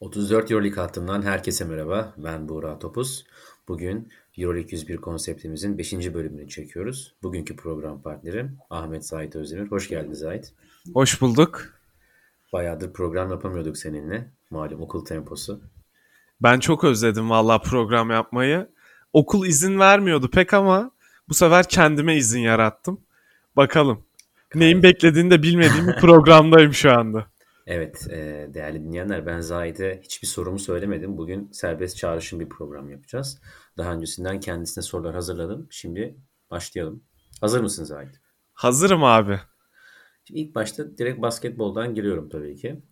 34 Euroleague hattından herkese merhaba. Ben Buğra Topuz. Bugün Euroleague 101 konseptimizin 5. bölümünü çekiyoruz. Bugünkü program partnerim Ahmet Zahit Özdemir. Hoş geldin Zahit. Hoş bulduk. Bayağıdır program yapamıyorduk seninle. Malum okul temposu. Ben çok özledim valla program yapmayı. Okul izin vermiyordu pek ama bu sefer kendime izin yarattım. Bakalım. Neyin beklediğini de bilmediğim bir programdayım şu anda. Evet e, değerli dinleyenler ben Zahit'e hiçbir sorumu söylemedim. Bugün serbest çağrışım bir program yapacağız. Daha öncesinden kendisine sorular hazırladım. Şimdi başlayalım. Hazır mısın Zahit? Hazırım abi. Şimdi ilk başta direkt basketboldan giriyorum tabii ki.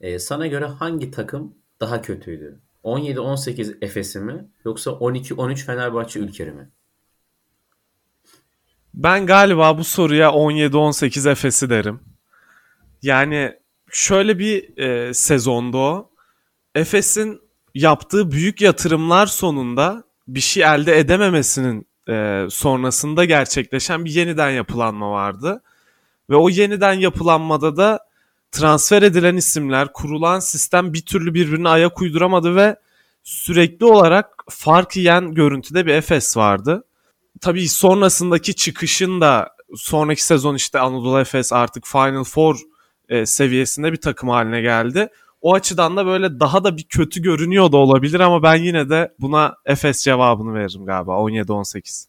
E, sana göre hangi takım daha kötüydü? 17-18 Efes'i mi yoksa 12-13 Fenerbahçe Ülker'i mi? Ben galiba bu soruya 17-18 Efes'i derim. Yani şöyle bir e, sezonda o. Efes'in yaptığı büyük yatırımlar sonunda bir şey elde edememesinin e, sonrasında gerçekleşen bir yeniden yapılanma vardı. Ve o yeniden yapılanmada da transfer edilen isimler, kurulan sistem bir türlü birbirine ayak uyduramadı ve sürekli olarak fark yiyen görüntüde bir Efes vardı. Tabii sonrasındaki çıkışın da sonraki sezon işte Anadolu Efes artık Final Four e, seviyesinde bir takım haline geldi. O açıdan da böyle daha da bir kötü görünüyor da olabilir ama ben yine de buna Efes cevabını veririm galiba 17-18.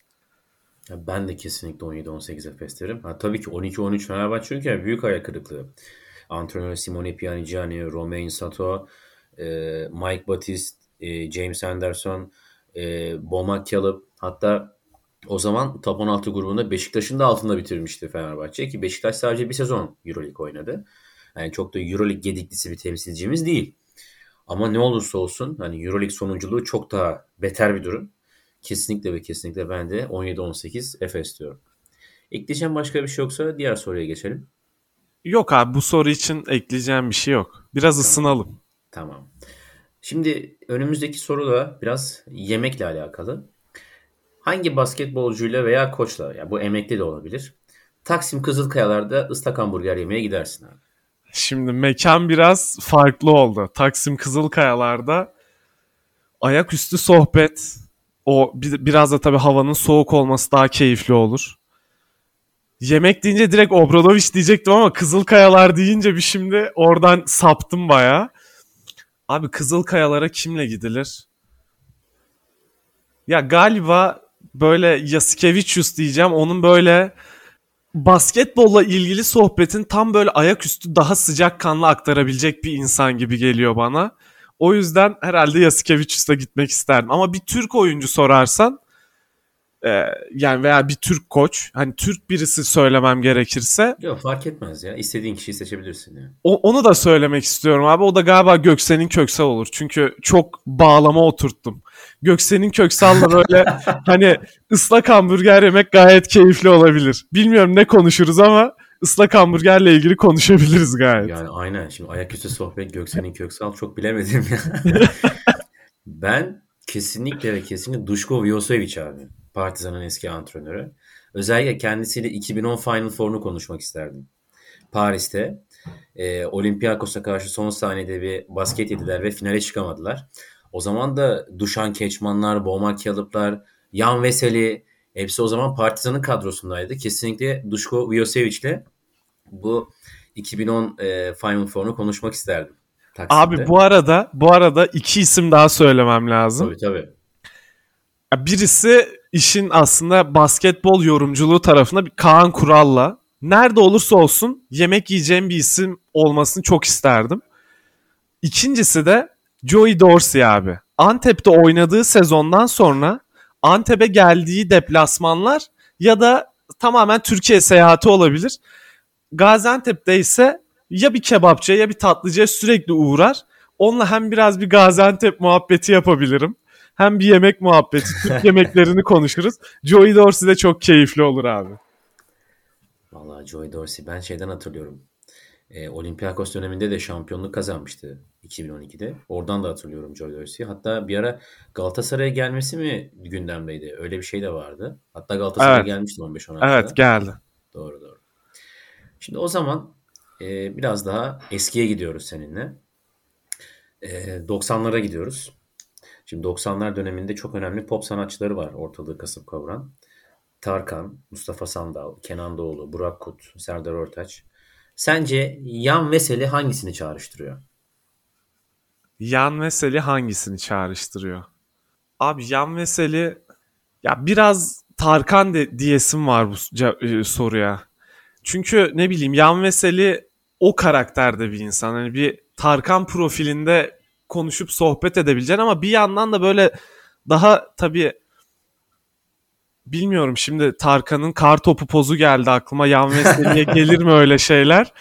Ben de kesinlikle 17-18 Efes derim. Ha, tabii ki 12-13 Fenerbahçe çünkü büyük ayak kırıklığı. Antrenör Simone Pianigiani, Romain Sato, e, Mike Batiste, e, James Anderson, e, Bomak Caleb hatta o zaman top 16 grubunda Beşiktaş'ın da altında bitirmişti Fenerbahçe ki Beşiktaş sadece bir sezon Euroleague oynadı. Yani çok da Euroleague gediklisi bir temsilcimiz değil. Ama ne olursa olsun hani Euroleague sonunculuğu çok daha beter bir durum. Kesinlikle ve kesinlikle ben de 17-18 Efes diyorum. Ekleyeceğim başka bir şey yoksa diğer soruya geçelim. Yok abi bu soru için ekleyeceğim bir şey yok. Biraz tamam. ısınalım. Tamam. Şimdi önümüzdeki soru da biraz yemekle alakalı. Hangi basketbolcuyla veya koçla, ya bu emekli de olabilir. Taksim Kızılkayalar'da ıslak hamburger yemeye gidersin abi. Şimdi mekan biraz farklı oldu. Taksim Kızılkayalar'da ayaküstü sohbet. O biraz da tabii havanın soğuk olması daha keyifli olur. Yemek deyince direkt Obradoviç diyecektim ama Kızılkayalar deyince bir şimdi oradan saptım baya. Abi Kızılkayalara kimle gidilir? Ya galiba böyle Yasikevicius diyeceğim. Onun böyle basketbolla ilgili sohbetin tam böyle ayaküstü daha sıcak kanlı aktarabilecek bir insan gibi geliyor bana. O yüzden herhalde Yasikevicius'a gitmek isterdim. Ama bir Türk oyuncu sorarsan e, yani veya bir Türk koç hani Türk birisi söylemem gerekirse. Yok fark etmez ya. İstediğin kişiyi seçebilirsin ya. O, onu da söylemek istiyorum abi. O da galiba Göksel'in Köksal olur. Çünkü çok bağlama oturttum. Göksel'in Köksal'la böyle hani ıslak hamburger yemek gayet keyifli olabilir. Bilmiyorum ne konuşuruz ama ıslak hamburgerle ilgili konuşabiliriz gayet. Yani aynen. Şimdi ayaküstü sohbet Göksel'in Köksal çok bilemedim ya. ben kesinlikle ve kesinlikle Duşko Vjosevic abi. Partizan'ın eski antrenörü. Özellikle kendisiyle 2010 Final Four'unu konuşmak isterdim. Paris'te e, Olympiakos'a karşı son saniyede bir basket yediler ve finale çıkamadılar. O zaman da Duşan Keçmanlar, Boma Kalıplar, Yan Veseli hepsi o zaman Partizan'ın kadrosundaydı. Kesinlikle Duşko Vjosevic'le bu 2010 e, Final Four'unu konuşmak isterdim. Taksim'de. Abi bu arada bu arada iki isim daha söylemem lazım. Tabii tabii. Birisi işin aslında basketbol yorumculuğu tarafında bir Kaan Kural'la nerede olursa olsun yemek yiyeceğim bir isim olmasını çok isterdim. İkincisi de Joey Dorsey abi. Antep'te oynadığı sezondan sonra Antep'e geldiği deplasmanlar ya da tamamen Türkiye seyahati olabilir. Gaziantep'te ise ya bir kebapçıya ya bir tatlıcıya sürekli uğrar. Onunla hem biraz bir Gaziantep muhabbeti yapabilirim. Hem bir yemek muhabbeti, Türk yemeklerini konuşuruz. Joey Dorsey de çok keyifli olur abi. Vallahi Joey Dorsey ben şeyden hatırlıyorum. E, Olympiakos döneminde de şampiyonluk kazanmıştı 2012'de. Oradan da hatırlıyorum Joey Dorsey'i. Hatta bir ara Galatasaray'a gelmesi mi gündemdeydi? Öyle bir şey de vardı. Hatta Galatasaray'a evet. gelmişti 15-16'da. Evet geldi. Doğru doğru. Şimdi o zaman e, biraz daha eskiye gidiyoruz seninle. Ee, 90'lara gidiyoruz. Şimdi 90'lar döneminde çok önemli pop sanatçıları var ortalığı kasıp kavuran. Tarkan, Mustafa Sandal, Kenan Doğulu, Burak Kut, Serdar Ortaç. Sence Yan Veseli hangisini çağrıştırıyor? Yan Veseli hangisini çağrıştırıyor? Abi Yan Veseli ya biraz Tarkan de, diyesim var bu e, soruya. Çünkü ne bileyim Yan Veseli o karakterde bir insan. Hani bir Tarkan profilinde konuşup sohbet edebileceksin ama bir yandan da böyle daha tabii bilmiyorum şimdi Tarkan'ın kar topu pozu geldi aklıma. Yan Veseli'ye gelir mi öyle şeyler?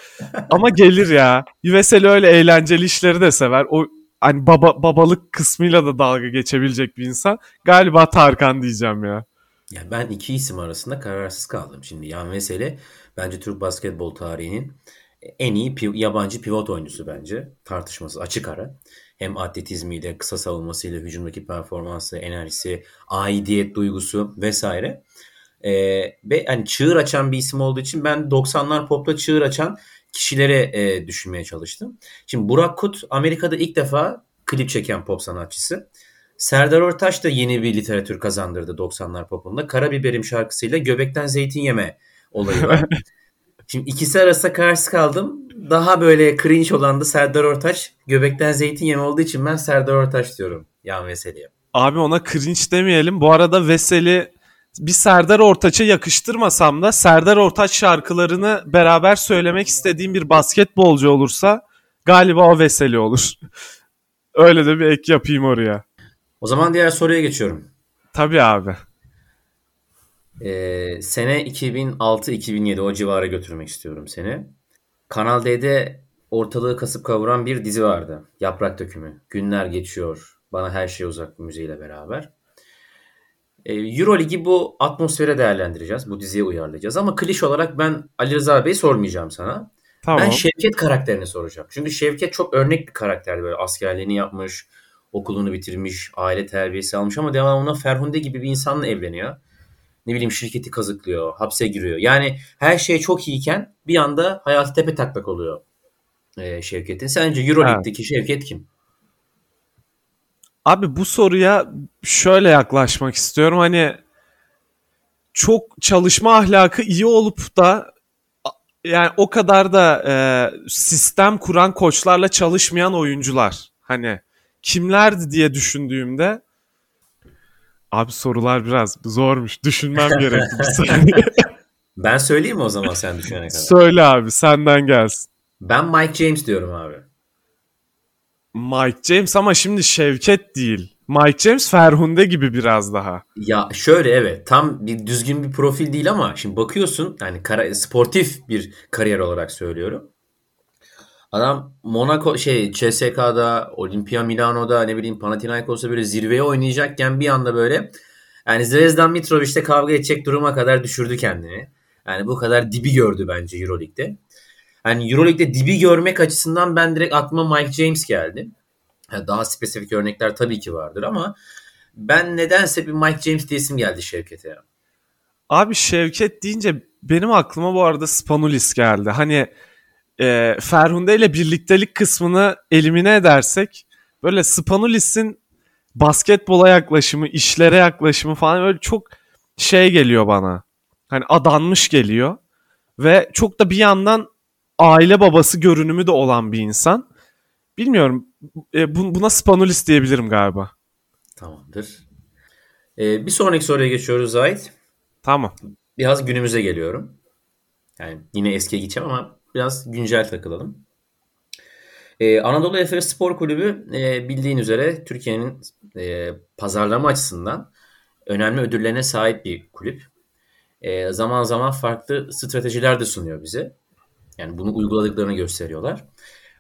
Ama gelir ya. Veseli öyle eğlenceli işleri de sever. O hani baba babalık kısmıyla da dalga geçebilecek bir insan. Galiba Tarkan diyeceğim ya. Ya ben iki isim arasında kararsız kaldım. Şimdi Yan Veseli bence Türk basketbol tarihinin en iyi pi- yabancı pivot oyuncusu bence. Tartışması açık ara. Hem atletizmiyle, kısa savunmasıyla, hücumdaki performansı, enerjisi, aidiyet duygusu vesaire. Ee, ve hani çığır açan bir isim olduğu için ben 90'lar popta çığır açan kişilere e, düşünmeye çalıştım. Şimdi Burak Kut Amerika'da ilk defa klip çeken pop sanatçısı. Serdar Ortaç da yeni bir literatür kazandırdı 90'lar popunda. Karabiberim şarkısıyla göbekten zeytin yeme olayı var. Şimdi ikisi arasında kararsız kaldım. Daha böyle cringe olan da Serdar Ortaç. Göbekten zeytin yeme olduğu için ben Serdar Ortaç diyorum Yan Veseli'ye. Abi ona cringe demeyelim. Bu arada Veseli bir Serdar Ortaç'a yakıştırmasam da Serdar Ortaç şarkılarını beraber söylemek istediğim bir basketbolcu olursa galiba o Veseli olur. Öyle de bir ek yapayım oraya. O zaman diğer soruya geçiyorum. Tabii abi. Ee, sene 2006-2007 o civara götürmek istiyorum seni. Kanal D'de ortalığı kasıp kavuran bir dizi vardı. Yaprak Dökümü. Günler geçiyor. Bana her şey uzak müziğiyle beraber. Ee, Euroligi bu atmosfere değerlendireceğiz. Bu diziye uyarlayacağız. Ama kliş olarak ben Ali Rıza Bey'i sormayacağım sana. Tamam. Ben Şevket karakterini soracağım. Çünkü Şevket çok örnek bir karakterdi. Böyle askerliğini yapmış, okulunu bitirmiş, aile terbiyesi almış ama devamında Ferhunde gibi bir insanla evleniyor ne bileyim şirketi kazıklıyor, hapse giriyor. Yani her şey çok iyiyken bir anda hayatı tepe taklak oluyor e, Şevket'in. Sence Euroleague'deki Şevket kim? Abi bu soruya şöyle yaklaşmak istiyorum. Hani çok çalışma ahlakı iyi olup da yani o kadar da e, sistem kuran koçlarla çalışmayan oyuncular. Hani kimlerdi diye düşündüğümde Abi sorular biraz zormuş. Düşünmem gerekti ben söyleyeyim mi o zaman sen düşünene kadar? Söyle abi senden gelsin. Ben Mike James diyorum abi. Mike James ama şimdi Şevket değil. Mike James Ferhunde gibi biraz daha. Ya şöyle evet tam bir düzgün bir profil değil ama şimdi bakıyorsun yani kara, sportif bir kariyer olarak söylüyorum. Adam Monaco şey CSK'da, Olimpia Milano'da ne bileyim Panathinaikos'ta böyle zirveye oynayacakken bir anda böyle yani Zvezdan Mitrovic'te kavga edecek duruma kadar düşürdü kendini. Yani bu kadar dibi gördü bence Euroleague'de. Yani Euroleague'de dibi görmek açısından ben direkt aklıma Mike James geldi. Daha spesifik örnekler tabii ki vardır ama ben nedense bir Mike James diyesim geldi Şevket'e. Abi Şevket deyince benim aklıma bu arada Spanulis geldi. Hani e, Ferhunde ile birliktelik kısmını elimine edersek böyle Spanulis'in basketbola yaklaşımı, işlere yaklaşımı falan böyle çok şey geliyor bana. Hani adanmış geliyor. Ve çok da bir yandan aile babası görünümü de olan bir insan. Bilmiyorum. E, buna Spanulis diyebilirim galiba. Tamamdır. Ee, bir sonraki soruya geçiyoruz Zahit. Tamam. Biraz günümüze geliyorum. Yani yine eskiye gideceğim ama biraz güncel takılalım. Ee, Anadolu Efes Spor Kulübü e, bildiğin üzere Türkiye'nin e, pazarlama açısından önemli ödüllerine sahip bir kulüp. E, zaman zaman farklı stratejiler de sunuyor bize. Yani bunu uyguladıklarını gösteriyorlar.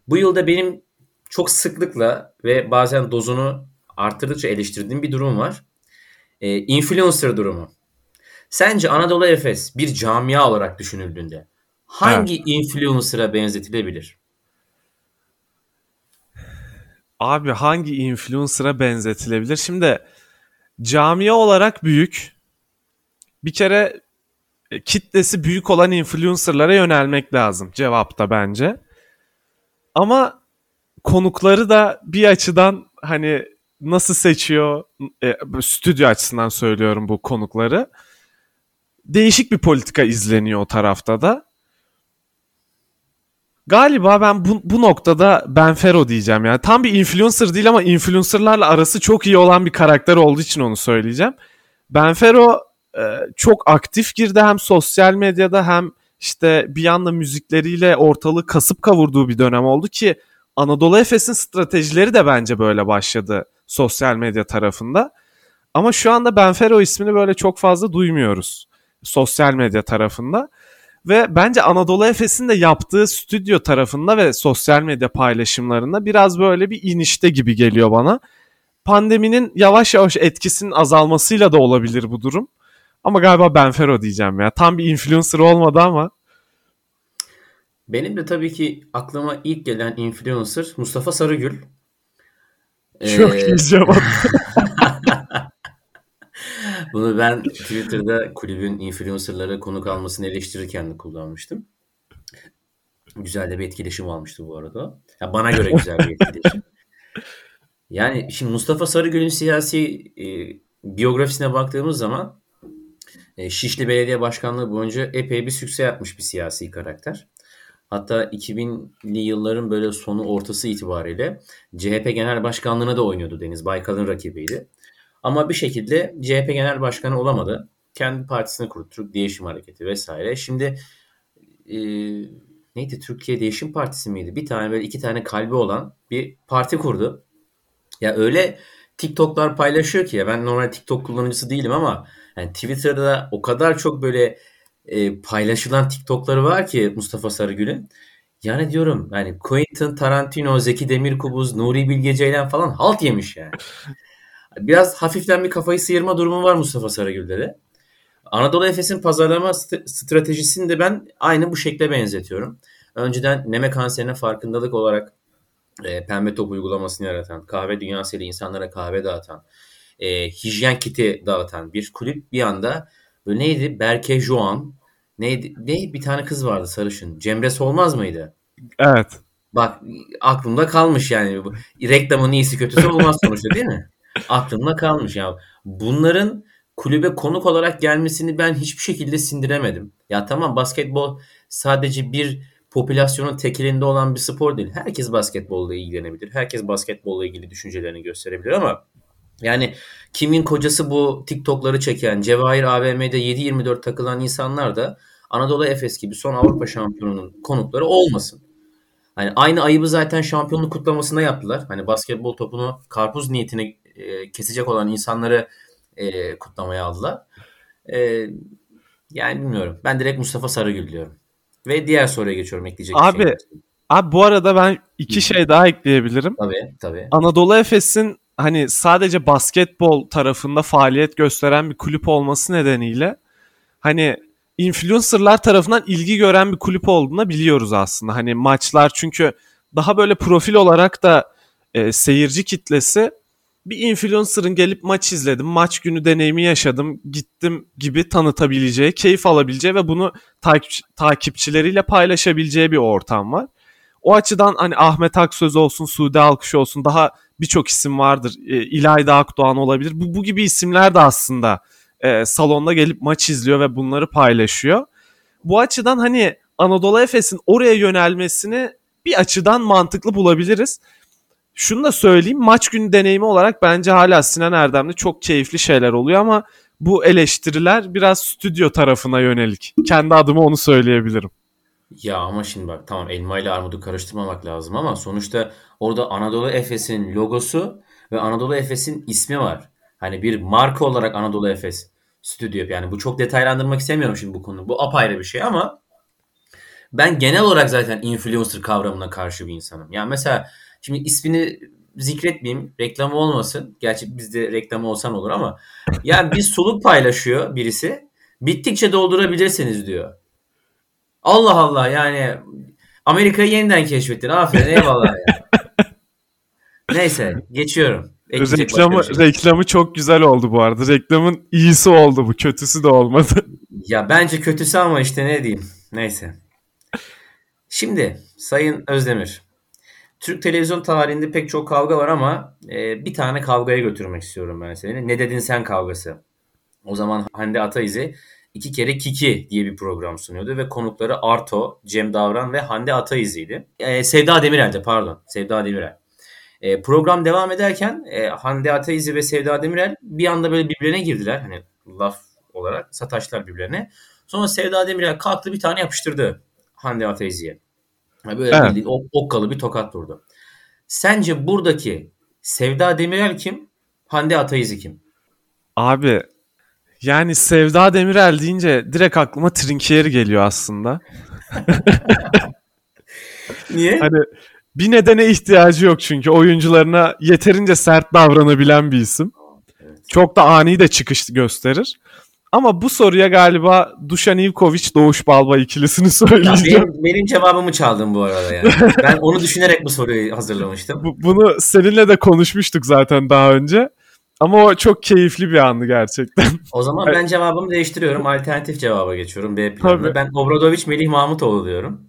Bu yılda benim çok sıklıkla ve bazen dozunu arttırdıkça eleştirdiğim bir durum var. E, influencer durumu. Sence Anadolu Efes bir camia olarak düşünüldüğünde hangi evet. influencer'a benzetilebilir? Abi hangi influencer'a benzetilebilir? Şimdi camia olarak büyük. Bir kere e, kitlesi büyük olan influencer'lara yönelmek lazım cevapta bence. Ama konukları da bir açıdan hani nasıl seçiyor e, stüdyo açısından söylüyorum bu konukları. Değişik bir politika izleniyor o tarafta da. Galiba ben bu, bu noktada Ben Fero diyeceğim yani. Tam bir influencer değil ama influencerlarla arası çok iyi olan bir karakter olduğu için onu söyleyeceğim. Ben Fero e, çok aktif girdi hem sosyal medyada hem işte bir yanda müzikleriyle ortalığı kasıp kavurduğu bir dönem oldu ki Anadolu Efes'in stratejileri de bence böyle başladı sosyal medya tarafında. Ama şu anda Benfero ismini böyle çok fazla duymuyoruz sosyal medya tarafında. Ve bence Anadolu Efes'in de yaptığı stüdyo tarafında ve sosyal medya paylaşımlarında biraz böyle bir inişte gibi geliyor bana. Pandeminin yavaş yavaş etkisinin azalmasıyla da olabilir bu durum. Ama galiba Benfero diyeceğim ya. Tam bir influencer olmadı ama. Benim de tabii ki aklıma ilk gelen influencer Mustafa Sarıgül. Çok ee... iyi cevap. Bunu ben Twitter'da kulübün influencerlara konuk almasını eleştirirken de kullanmıştım. Güzel de bir etkileşim almıştı bu arada. Ya bana göre güzel bir etkileşim. Yani şimdi Mustafa Sarıgül'ün siyasi e, biyografisine baktığımız zaman e, Şişli Belediye Başkanlığı boyunca epey bir sükse yapmış bir siyasi karakter. Hatta 2000'li yılların böyle sonu ortası itibariyle CHP Genel Başkanlığı'na da oynuyordu Deniz Baykal'ın rakibiydi. Ama bir şekilde CHP Genel Başkanı olamadı. Kendi partisini kurdu. Türk Değişim Hareketi vesaire. Şimdi e, neydi? Türkiye Değişim Partisi miydi? Bir tane böyle iki tane kalbi olan bir parti kurdu. Ya öyle TikTok'lar paylaşıyor ki ya ben normal TikTok kullanıcısı değilim ama yani Twitter'da o kadar çok böyle e, paylaşılan TikTok'ları var ki Mustafa Sarıgül'ün. Yani diyorum yani Quentin Tarantino, Zeki Demirkubuz, Nuri Bilge Ceylan falan halt yemiş yani. Biraz hafiften bir kafayı sıyırma durumu var Mustafa Sarıgül'de de. Anadolu Efes'in pazarlama stratejisini de ben aynı bu şekle benzetiyorum. Önceden neme kanserine farkındalık olarak e, pembe top uygulamasını yaratan, kahve dünyasıyla insanlara kahve dağıtan, e, hijyen kiti dağıtan bir kulüp bir anda böyle neydi? Berke Joan neydi? Ne bir tane kız vardı sarışın. Cemre Solmaz mıydı? Evet. Bak aklımda kalmış yani. Reklamın iyisi kötüsü olmaz sonuçta değil mi? Aklımda kalmış ya. Bunların kulübe konuk olarak gelmesini ben hiçbir şekilde sindiremedim. Ya tamam basketbol sadece bir popülasyonun tekelinde olan bir spor değil. Herkes basketbolla ilgilenebilir. Herkes basketbolla ilgili düşüncelerini gösterebilir ama yani kimin kocası bu TikTok'ları çeken, Cevahir AVM'de 7-24 takılan insanlar da Anadolu Efes gibi son Avrupa şampiyonunun konukları olmasın. Hani aynı ayıbı zaten şampiyonluk kutlamasında yaptılar. Hani basketbol topunu karpuz niyetine e, kesecek olan insanları e, kutlamaya aldılar. E, yani bilmiyorum. Ben direkt Mustafa Sarıgül diyorum. Ve diğer soruya geçiyorum ekleyecek abi, şey. Abi bu arada ben iki Hı. şey daha ekleyebilirim. Tabii tabii. Anadolu Efes'in hani sadece basketbol tarafında faaliyet gösteren bir kulüp olması nedeniyle hani influencerlar tarafından ilgi gören bir kulüp olduğunu biliyoruz aslında. Hani maçlar çünkü daha böyle profil olarak da e, seyirci kitlesi bir influencer'ın gelip maç izledim, maç günü deneyimi yaşadım, gittim gibi tanıtabileceği, keyif alabileceği ve bunu takip, takipçileriyle paylaşabileceği bir ortam var. O açıdan hani Ahmet Aksöz olsun, Sude Alkış olsun daha birçok isim vardır. E, İlayda Akdoğan olabilir. Bu, bu gibi isimler de aslında e, salonda gelip maç izliyor ve bunları paylaşıyor. Bu açıdan hani Anadolu Efes'in oraya yönelmesini bir açıdan mantıklı bulabiliriz. Şunu da söyleyeyim maç günü deneyimi olarak bence hala Sinan Erdem'de çok keyifli şeyler oluyor ama bu eleştiriler biraz stüdyo tarafına yönelik. Kendi adıma onu söyleyebilirim. Ya ama şimdi bak tamam elma ile armudu karıştırmamak lazım ama sonuçta orada Anadolu Efes'in logosu ve Anadolu Efes'in ismi var. Hani bir marka olarak Anadolu Efes stüdyo yani bu çok detaylandırmak istemiyorum şimdi bu konu. Bu apayrı bir şey ama ben genel olarak zaten influencer kavramına karşı bir insanım. Yani mesela Şimdi ismini zikretmeyeyim. Reklamı olmasın. Gerçi bizde reklamı olsan olur ama. Yani bir soluk paylaşıyor birisi. Bittikçe doldurabilirsiniz diyor. Allah Allah yani Amerika'yı yeniden keşfettin. Aferin eyvallah ya. Neyse geçiyorum. reklamı, şey. reklamı çok güzel oldu bu arada. Reklamın iyisi oldu bu. Kötüsü de olmadı. Ya bence kötüsü ama işte ne diyeyim. Neyse. Şimdi Sayın Özdemir. Türk televizyon tarihinde pek çok kavga var ama e, bir tane kavgaya götürmek istiyorum ben seni. Ne dedin sen kavgası. O zaman Hande Ataizi iki kere Kiki diye bir program sunuyordu ve konukları Arto, Cem Davran ve Hande Ataizi'ydi. E, Sevda Demirel'de pardon. Sevda Demirel. E, program devam ederken e, Hande Ataizi ve Sevda Demirel bir anda böyle birbirine girdiler. Hani laf olarak sataştılar birbirine. Sonra Sevda Demirel kalktı bir tane yapıştırdı Hande Ataizi'ye. Böyle evet. bildiğin ok, okkalı bir tokat vurdu. Sence buradaki Sevda Demirel kim? Hande Ataizi kim? Abi yani Sevda Demirel deyince direkt aklıma Trinkieri geliyor aslında. Niye? Hani bir nedene ihtiyacı yok çünkü oyuncularına yeterince sert davranabilen bir isim. Evet. Çok da ani de çıkış gösterir. Ama bu soruya galiba Dušan Ivković Doğuş Balba ikilisini söyleyeceğim. Benim, benim cevabımı çaldın bu arada yani. ben onu düşünerek bu soruyu hazırlamıştım. Bu, bunu seninle de konuşmuştuk zaten daha önce. Ama o çok keyifli bir andı gerçekten. O zaman ben cevabımı değiştiriyorum. Alternatif cevaba geçiyorum B planında. Ben Obradoviç Melih Mahmutoğlu diyorum.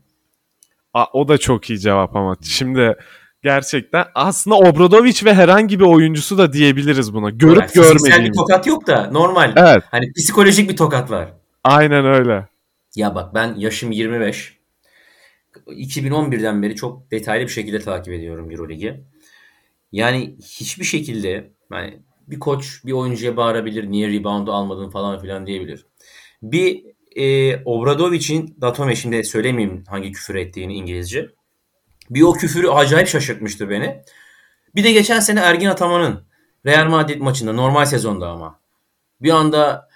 Aa, o da çok iyi cevap ama. Şimdi gerçekten aslında Obradoviç ve herhangi bir oyuncusu da diyebiliriz buna. Görüp yani görmediğimiz. bir tokat yok da normal. Evet. Hani psikolojik bir tokat var. Aynen öyle. Ya bak ben yaşım 25. 2011'den beri çok detaylı bir şekilde takip ediyorum Euroligi. Yani hiçbir şekilde yani bir koç bir oyuncuya bağırabilir niye reboundu almadın falan filan diyebilir. Bir e, Obradovic'in Datome şimdi söylemeyeyim hangi küfür ettiğini İngilizce. Bir o küfürü acayip şaşırtmıştı beni. Bir de geçen sene Ergin Ataman'ın Real Madrid maçında normal sezonda ama bir anda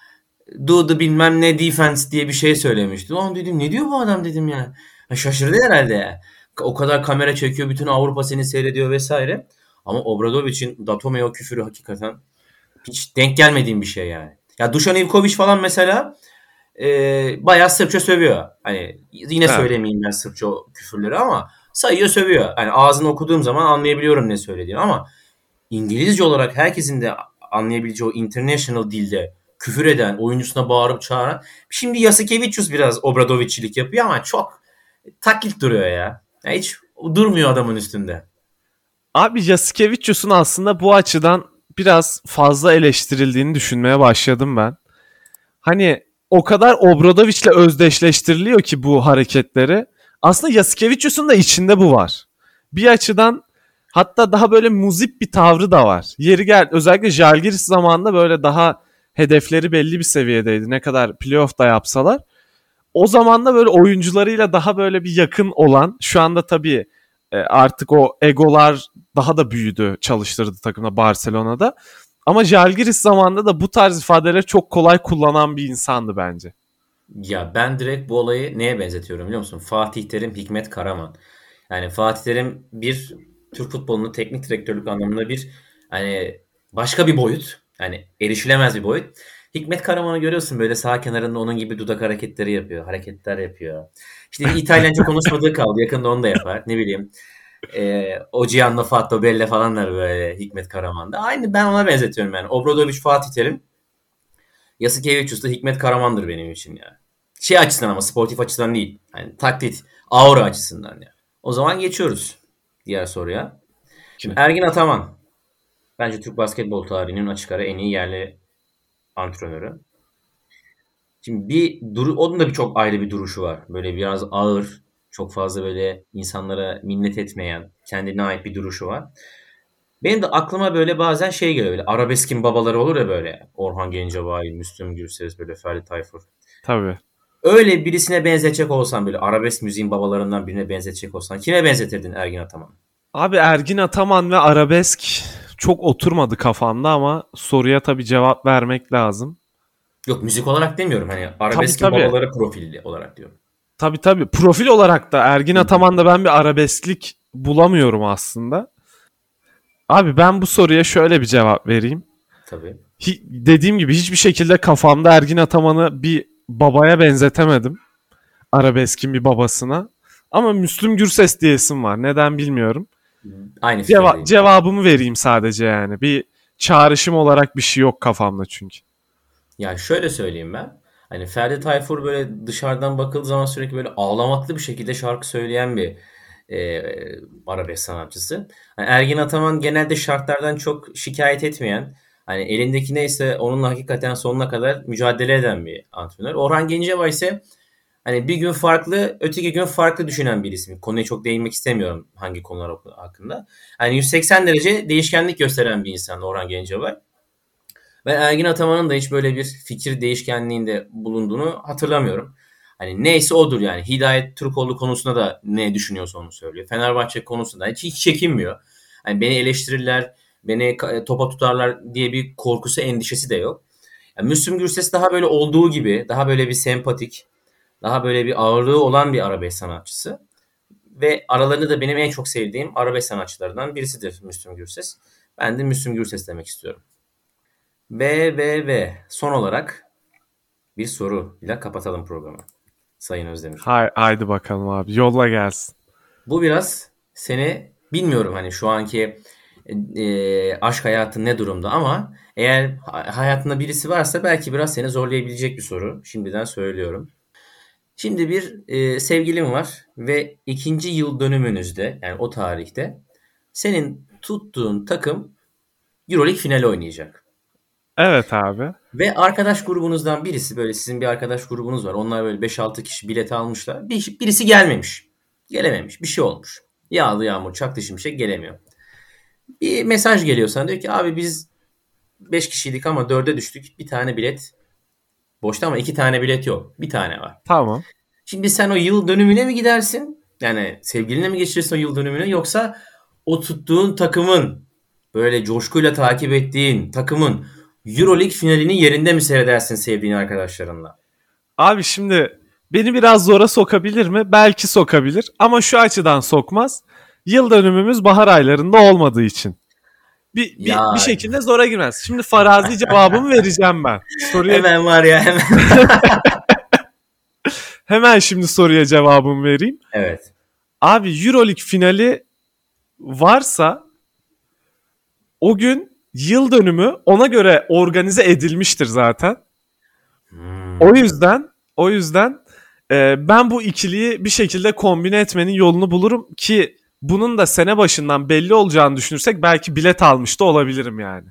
do the bilmem ne defense diye bir şey söylemişti. Lan dedim ne diyor bu adam dedim ya. ya şaşırdı herhalde. O kadar kamera çekiyor bütün Avrupa seni seyrediyor vesaire. Ama Obradovic'in Datome o küfürü hakikaten hiç denk gelmediğim bir şey yani. Ya Dušan Ivković falan mesela e, bayağı Sırpça sövüyor. Hani yine evet. söylemeyeyim ben Sırpça küfürleri ama sayıyor sövüyor. Yani ağzını okuduğum zaman anlayabiliyorum ne söylediğini ama İngilizce olarak herkesin de anlayabileceği o international dilde küfür eden, oyuncusuna bağırıp çağıran. Şimdi Yasikevicius biraz Obradovic'çilik yapıyor ama çok taklit duruyor ya. ya. Hiç durmuyor adamın üstünde. Abi Yasikevicius'un aslında bu açıdan biraz fazla eleştirildiğini düşünmeye başladım ben. Hani o kadar Obradovic'le özdeşleştiriliyor ki bu hareketleri. Aslında Yasikevicius'un da içinde bu var. Bir açıdan hatta daha böyle muzip bir tavrı da var. Yeri gel özellikle Jalgiris zamanında böyle daha hedefleri belli bir seviyedeydi. Ne kadar playoff da yapsalar. O zaman da böyle oyuncularıyla daha böyle bir yakın olan şu anda tabii e, artık o egolar daha da büyüdü çalıştırdı takımda Barcelona'da. Ama Jalgiris zamanında da bu tarz ifadeleri çok kolay kullanan bir insandı bence. Ya ben direkt bu olayı neye benzetiyorum biliyor musun? Fatih Terim, Hikmet Karaman. Yani Fatih Terim bir Türk futbolunun teknik direktörlük anlamında bir hani başka bir boyut. Yani erişilemez bir boyut. Hikmet Karaman'ı görüyorsun böyle sağ kenarında onun gibi dudak hareketleri yapıyor. Hareketler yapıyor. İşte İtalyanca konuşmadığı kaldı. Yakında onu da yapar. Ne bileyim. E, Ocean'la Fatto Belle falanlar böyle Hikmet Karaman'da. Aynı ben ona benzetiyorum yani. Obradoviç Fatih Terim. Yasikevicius da Hikmet Karaman'dır benim için ya. Şey açısından ama sportif açıdan değil. Yani taklit, aura açısından ya. O zaman geçiyoruz diğer soruya. Şimdi Ergin Ataman. Bence Türk basketbol tarihinin açık ara en iyi yerli antrenörü. Şimdi bir duru, onun da bir çok ayrı bir duruşu var. Böyle biraz ağır, çok fazla böyle insanlara minnet etmeyen, kendine ait bir duruşu var. Benim de aklıma böyle bazen şey geliyor böyle arabeskin babaları olur ya böyle. Orhan Gencebay, Müslüm Gürses böyle Ferdi Tayfur. Tabii. Öyle birisine benzetecek olsan böyle arabesk müziğin babalarından birine benzetecek olsan kime benzetirdin Ergin Ataman? Abi Ergin Ataman ve arabesk çok oturmadı kafamda ama soruya tabii cevap vermek lazım. Yok müzik olarak demiyorum hani arabeskin tabii, tabii. babaları profilli olarak diyorum. Tabii tabii. Profil olarak da Ergin Ataman'da ben bir arabesklik bulamıyorum aslında. Abi ben bu soruya şöyle bir cevap vereyim. Tabii. Hi, dediğim gibi hiçbir şekilde kafamda Ergin Ataman'ı bir babaya benzetemedim. Arabeskin bir babasına. Ama Müslüm Gürses diyesim var. Neden bilmiyorum. Aynı Ceva- cevabımı vereyim sadece yani. Bir çağrışım olarak bir şey yok kafamda çünkü. Yani şöyle söyleyeyim ben. Hani Ferdi Tayfur böyle dışarıdan bakıldığı zaman sürekli böyle ağlamaklı bir şekilde şarkı söyleyen bir e, arabesk sanatçısı. Yani Ergin Ataman genelde şartlardan çok şikayet etmeyen, hani elindeki neyse onunla hakikaten sonuna kadar mücadele eden bir antrenör. Orhan Gencebay ise hani bir gün farklı, öteki gün farklı düşünen bir isim. Konuya çok değinmek istemiyorum hangi konular hakkında. Hani 180 derece değişkenlik gösteren bir insan Orhan Gencebay. Ben Ergin Ataman'ın da hiç böyle bir fikir değişkenliğinde bulunduğunu hatırlamıyorum. Hani neyse odur yani. Hidayet Türkoğlu konusunda da ne düşünüyorsa onu söylüyor. Fenerbahçe konusunda hiç, hiç çekinmiyor. Hani beni eleştirirler, beni topa tutarlar diye bir korkusu, endişesi de yok. Yani Müslüm Gürses daha böyle olduğu gibi, daha böyle bir sempatik, daha böyle bir ağırlığı olan bir arabesk sanatçısı. Ve aralarında da benim en çok sevdiğim arabesk sanatçılarından birisidir Müslüm Gürses. Ben de Müslüm Gürses demek istiyorum. Ve ve ve son olarak bir soruyla kapatalım programı. Sayın Özdemir. Hay, haydi bakalım abi yolla gelsin. Bu biraz seni bilmiyorum hani şu anki e, aşk hayatın ne durumda ama eğer hayatında birisi varsa belki biraz seni zorlayabilecek bir soru. Şimdiden söylüyorum. Şimdi bir e, sevgilim var ve ikinci yıl dönümünüzde yani o tarihte senin tuttuğun takım Euroleague finali oynayacak. Evet abi. Ve arkadaş grubunuzdan birisi böyle sizin bir arkadaş grubunuz var. Onlar böyle 5-6 kişi bilet almışlar. Bir, birisi gelmemiş. Gelememiş. Bir şey olmuş. Yağlı yağmur çaktı şimşek gelemiyor. Bir mesaj geliyor sana diyor ki abi biz 5 kişiydik ama 4'e düştük. Bir tane bilet boşta ama 2 tane bilet yok. Bir tane var. Tamam. Şimdi sen o yıl dönümüne mi gidersin? Yani sevgiline mi geçirirsin o yıl dönümüne yoksa o tuttuğun takımın böyle coşkuyla takip ettiğin takımın Euroleague finalini yerinde mi seyredersin sevdiğin arkadaşlarınla? Abi şimdi beni biraz zora sokabilir mi? Belki sokabilir ama şu açıdan sokmaz. Yıl dönümümüz bahar aylarında olmadığı için. Bir, bir, bir şekilde zora girmez. Şimdi farazi cevabımı vereceğim ben. Soruya... Hemen var ya hemen. hemen şimdi soruya cevabımı vereyim. Evet. Abi Euroleague finali varsa o gün yıl dönümü ona göre organize edilmiştir zaten. Hmm. O yüzden o yüzden e, ben bu ikiliyi bir şekilde kombine etmenin yolunu bulurum ki bunun da sene başından belli olacağını düşünürsek belki bilet almış da olabilirim yani.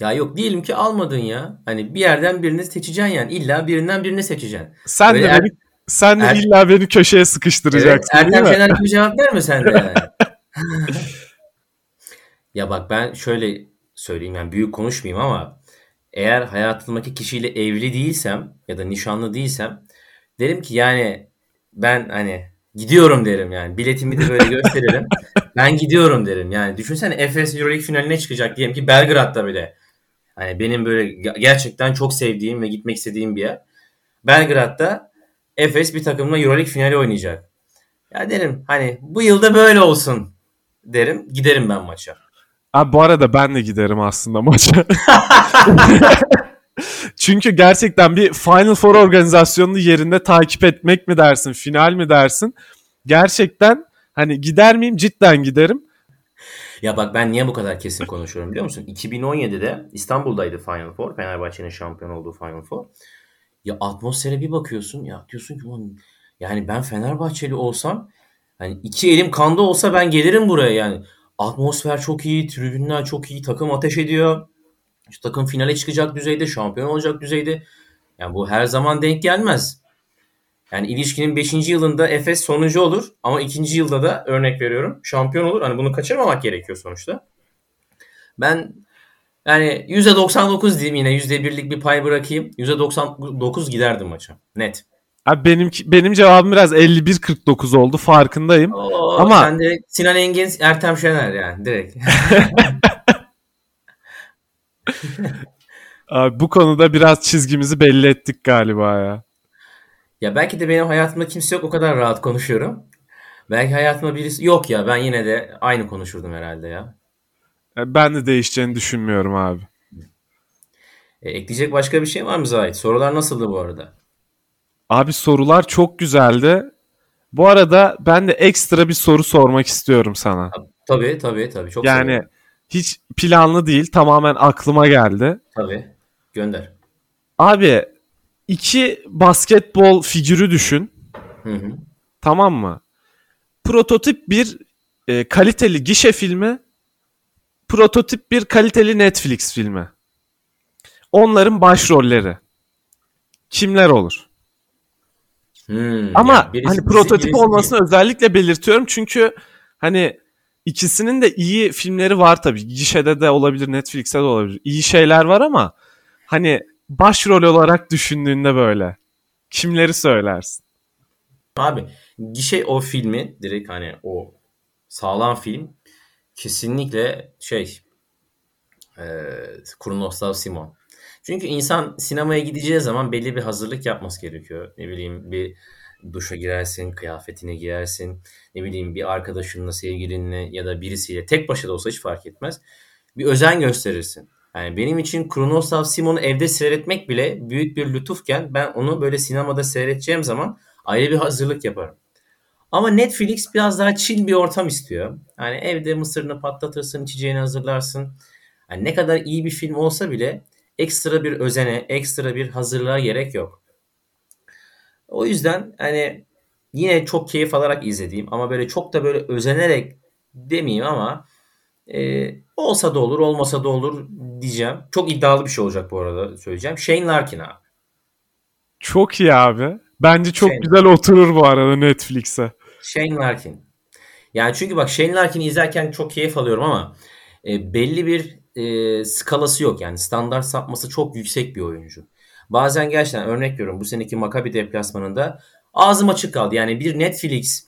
Ya yok diyelim ki almadın ya. Hani bir yerden birini seçeceksin yani. İlla birinden birini seçeceksin. Sen Böyle de er... beni, sen de er... illa beni köşeye sıkıştıracaksın. Evet, Ertem Şener gibi cevap verme sen de yani. ya bak ben şöyle söyleyeyim yani büyük konuşmayayım ama eğer hayatımdaki kişiyle evli değilsem ya da nişanlı değilsem derim ki yani ben hani gidiyorum derim yani biletimi de böyle gösteririm. ben gidiyorum derim yani düşünsene Efes Euroleague finaline çıkacak diyelim ki Belgrad'da bile. Hani benim böyle gerçekten çok sevdiğim ve gitmek istediğim bir yer. Belgrad'da Efes bir takımla Euroleague finali oynayacak. Ya derim hani bu yılda böyle olsun derim giderim ben maça. Abi bu arada ben de giderim aslında maça. Çünkü gerçekten bir Final Four organizasyonunu yerinde takip etmek mi dersin, final mi dersin? Gerçekten hani gider miyim? Cidden giderim. Ya bak ben niye bu kadar kesin konuşuyorum biliyor musun? 2017'de İstanbul'daydı Final Four. Fenerbahçe'nin şampiyon olduğu Final Four. Ya atmosfere bir bakıyorsun ya diyorsun ki yani ben Fenerbahçeli olsam hani iki elim kanda olsa ben gelirim buraya yani. Atmosfer çok iyi, tribünler çok iyi, takım ateş ediyor. İşte takım finale çıkacak düzeyde, şampiyon olacak düzeyde. Yani bu her zaman denk gelmez. Yani ilişkinin 5. yılında Efes sonuncu olur ama ikinci yılda da örnek veriyorum şampiyon olur. Hani bunu kaçırmamak gerekiyor sonuçta. Ben yani %99 diyeyim yine %1'lik bir pay bırakayım. %99 giderdim maça. Net. Abi benim benim cevabım biraz 51-49 oldu farkındayım. Oo, Ama sen direkt Sinan Engin, Ertem Şener yani direkt. Abi bu konuda biraz çizgimizi belli ettik galiba ya. Ya belki de benim hayatımda kimse yok o kadar rahat konuşuyorum. Belki hayatımda birisi yok ya ben yine de aynı konuşurdum herhalde ya. E, ben de değişeceğini düşünmüyorum abi. E, ekleyecek başka bir şey var mı Zahit? Sorular nasıldı bu arada? Abi sorular çok güzeldi. Bu arada ben de ekstra bir soru sormak istiyorum sana. Tabii tabii tabii. Çok yani seviyorum. hiç planlı değil tamamen aklıma geldi. Tabii gönder. Abi iki basketbol figürü düşün. Hı hı. Tamam mı? prototip bir e, kaliteli gişe filmi, prototip bir kaliteli Netflix filmi. Onların başrolleri. Kimler olur? Hmm, Ama yani birisi hani prototip birisi olmasını özellikle belirtiyorum çünkü hani ikisinin de iyi filmleri var tabii. Gişede de olabilir, Netflix'te de olabilir. İyi şeyler var ama hani başrol olarak düşündüğünde böyle kimleri söylersin? Abi gişe o filmi direkt hani o sağlam film kesinlikle şey e, Kurnoslav Simon. Çünkü insan sinemaya gideceği zaman belli bir hazırlık yapması gerekiyor. Ne bileyim bir duşa girersin, kıyafetine giyersin. Ne bileyim bir arkadaşınla, sevgilinle ya da birisiyle tek başına da olsa hiç fark etmez. Bir özen gösterirsin. Yani benim için Kronoslav Simon'u evde seyretmek bile büyük bir lütufken ben onu böyle sinemada seyredeceğim zaman ayrı bir hazırlık yaparım. Ama Netflix biraz daha chill bir ortam istiyor. Yani evde mısırını patlatırsın, içeceğini hazırlarsın. Yani ne kadar iyi bir film olsa bile ekstra bir özene, ekstra bir hazırlığa gerek yok. O yüzden hani yine çok keyif alarak izlediğim ama böyle çok da böyle özenerek demeyeyim ama e, olsa da olur olmasa da olur diyeceğim. Çok iddialı bir şey olacak bu arada söyleyeceğim. Shane Larkin abi. Çok iyi abi. Bence çok Shane. güzel oturur bu arada Netflix'e. Shane Larkin. Yani çünkü bak Shane Larkin'i izlerken çok keyif alıyorum ama e, belli bir e, skalası yok. Yani standart sapması çok yüksek bir oyuncu. Bazen gerçekten örnek veriyorum bu seneki Maccabi deplasmanında ağzım açık kaldı. Yani bir Netflix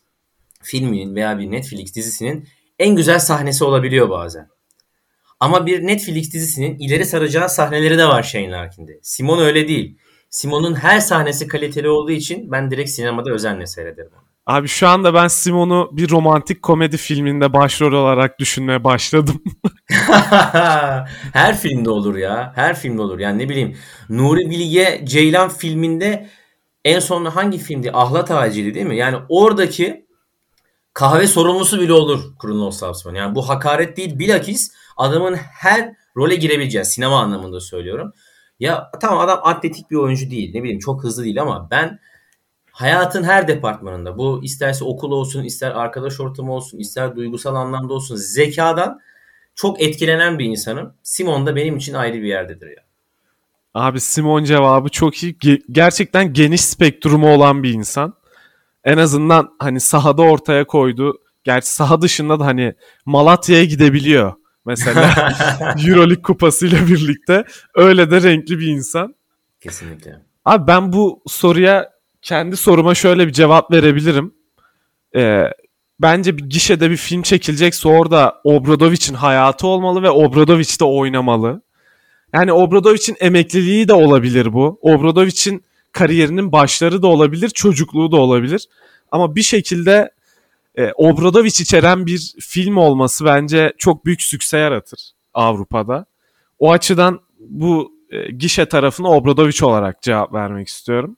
filminin veya bir Netflix dizisinin en güzel sahnesi olabiliyor bazen. Ama bir Netflix dizisinin ileri saracağı sahneleri de var Shane Larkin'de. Simon öyle değil. Simon'un her sahnesi kaliteli olduğu için ben direkt sinemada özenle seyrederim. onu. Abi şu anda ben Simon'u bir romantik komedi filminde başrol olarak düşünmeye başladım. Her filmde olur ya. Her filmde olur. Yani ne bileyim Nuri Bilge Ceylan filminde en son hangi filmdi? Ahlat Ağacı'ydı değil mi? Yani oradaki kahve sorumlusu bile olur Kronos Sapsman. Yani bu hakaret değil bilakis adamın her role girebileceği sinema anlamında söylüyorum. Ya tamam adam atletik bir oyuncu değil. Ne bileyim çok hızlı değil ama ben hayatın her departmanında bu isterse okul olsun, ister arkadaş ortamı olsun, ister duygusal anlamda olsun zekadan çok etkilenen bir insanım. Simon da benim için ayrı bir yerdedir ya. Abi Simon cevabı çok iyi. Ge- gerçekten geniş spektrumu olan bir insan. En azından hani sahada ortaya koydu. Gerçi saha dışında da hani Malatya'ya gidebiliyor. Mesela Euroleague kupasıyla birlikte. Öyle de renkli bir insan. Kesinlikle. Abi ben bu soruya kendi soruma şöyle bir cevap verebilirim. Ee, bence bir gişede bir film çekilecekse orada Obradovic'in hayatı olmalı ve Obradovic de oynamalı. Yani Obradovic'in emekliliği de olabilir bu. Obradovic'in kariyerinin başları da olabilir, çocukluğu da olabilir. Ama bir şekilde e, Obradovic içeren bir film olması bence çok büyük sükse yaratır Avrupa'da. O açıdan bu e, gişe tarafına Obradovic olarak cevap vermek istiyorum.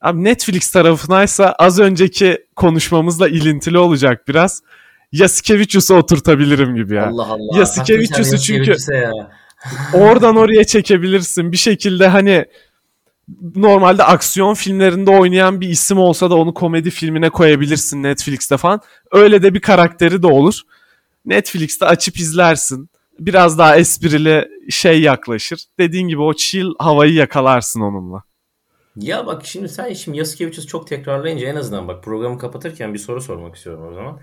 Abi Netflix tarafınaysa az önceki konuşmamızla ilintili olacak biraz. Yasikevicius'u oturtabilirim gibi ya. Allah Allah. Yasikevicius'u çünkü ya. oradan oraya çekebilirsin. Bir şekilde hani normalde aksiyon filmlerinde oynayan bir isim olsa da onu komedi filmine koyabilirsin Netflix'te falan. Öyle de bir karakteri de olur. Netflix'te açıp izlersin. Biraz daha esprili şey yaklaşır. Dediğin gibi o chill havayı yakalarsın onunla. Ya bak şimdi sen şimdi Yasikevicius çok tekrarlayınca en azından bak programı kapatırken bir soru sormak istiyorum o zaman.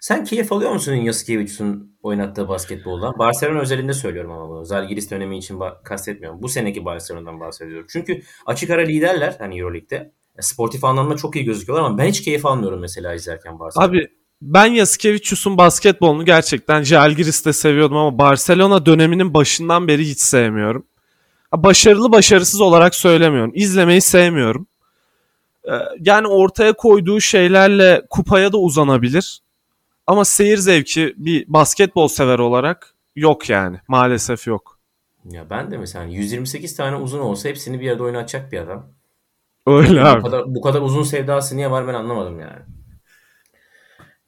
Sen keyif alıyor musun Yasikevicius'un oynattığı basketboldan? Barcelona özelinde söylüyorum ama bunu. Zalgiris dönemi için kastetmiyorum. Bu seneki Barcelona'dan bahsediyorum. Çünkü açık ara liderler hani Euroleague'de. E, Sportif anlamda çok iyi gözüküyorlar ama ben hiç keyif almıyorum mesela izlerken Barcelona. Abi ben Yasikevicius'un basketbolunu gerçekten Žalgiris'te seviyordum ama Barcelona döneminin başından beri hiç sevmiyorum. Başarılı başarısız olarak söylemiyorum. İzlemeyi sevmiyorum. Ee, Yani ortaya koyduğu şeylerle kupaya da uzanabilir. Ama seyir zevki bir basketbol sever olarak yok yani. Maalesef yok. Ya ben de mesela 128 tane uzun olsa hepsini bir yerde oynatacak bir adam. Öyle Bu abi. kadar, bu kadar uzun sevdası niye var ben anlamadım yani.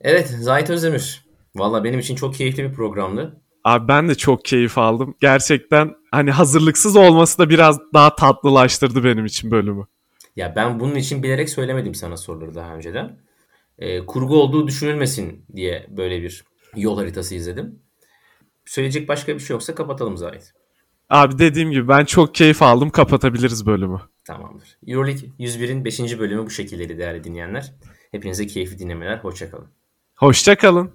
Evet Zahit Özdemir. Valla benim için çok keyifli bir programdı. Abi ben de çok keyif aldım. Gerçekten hani hazırlıksız olması da biraz daha tatlılaştırdı benim için bölümü. Ya ben bunun için bilerek söylemedim sana soruları daha önceden. e, kurgu olduğu düşünülmesin diye böyle bir yol haritası izledim. Söyleyecek başka bir şey yoksa kapatalım Zahit. Abi dediğim gibi ben çok keyif aldım. Kapatabiliriz bölümü. Tamamdır. Euroleague 101'in 5. bölümü bu şekildeydi değerli dinleyenler. Hepinize keyifli dinlemeler. Hoşçakalın. Hoşçakalın.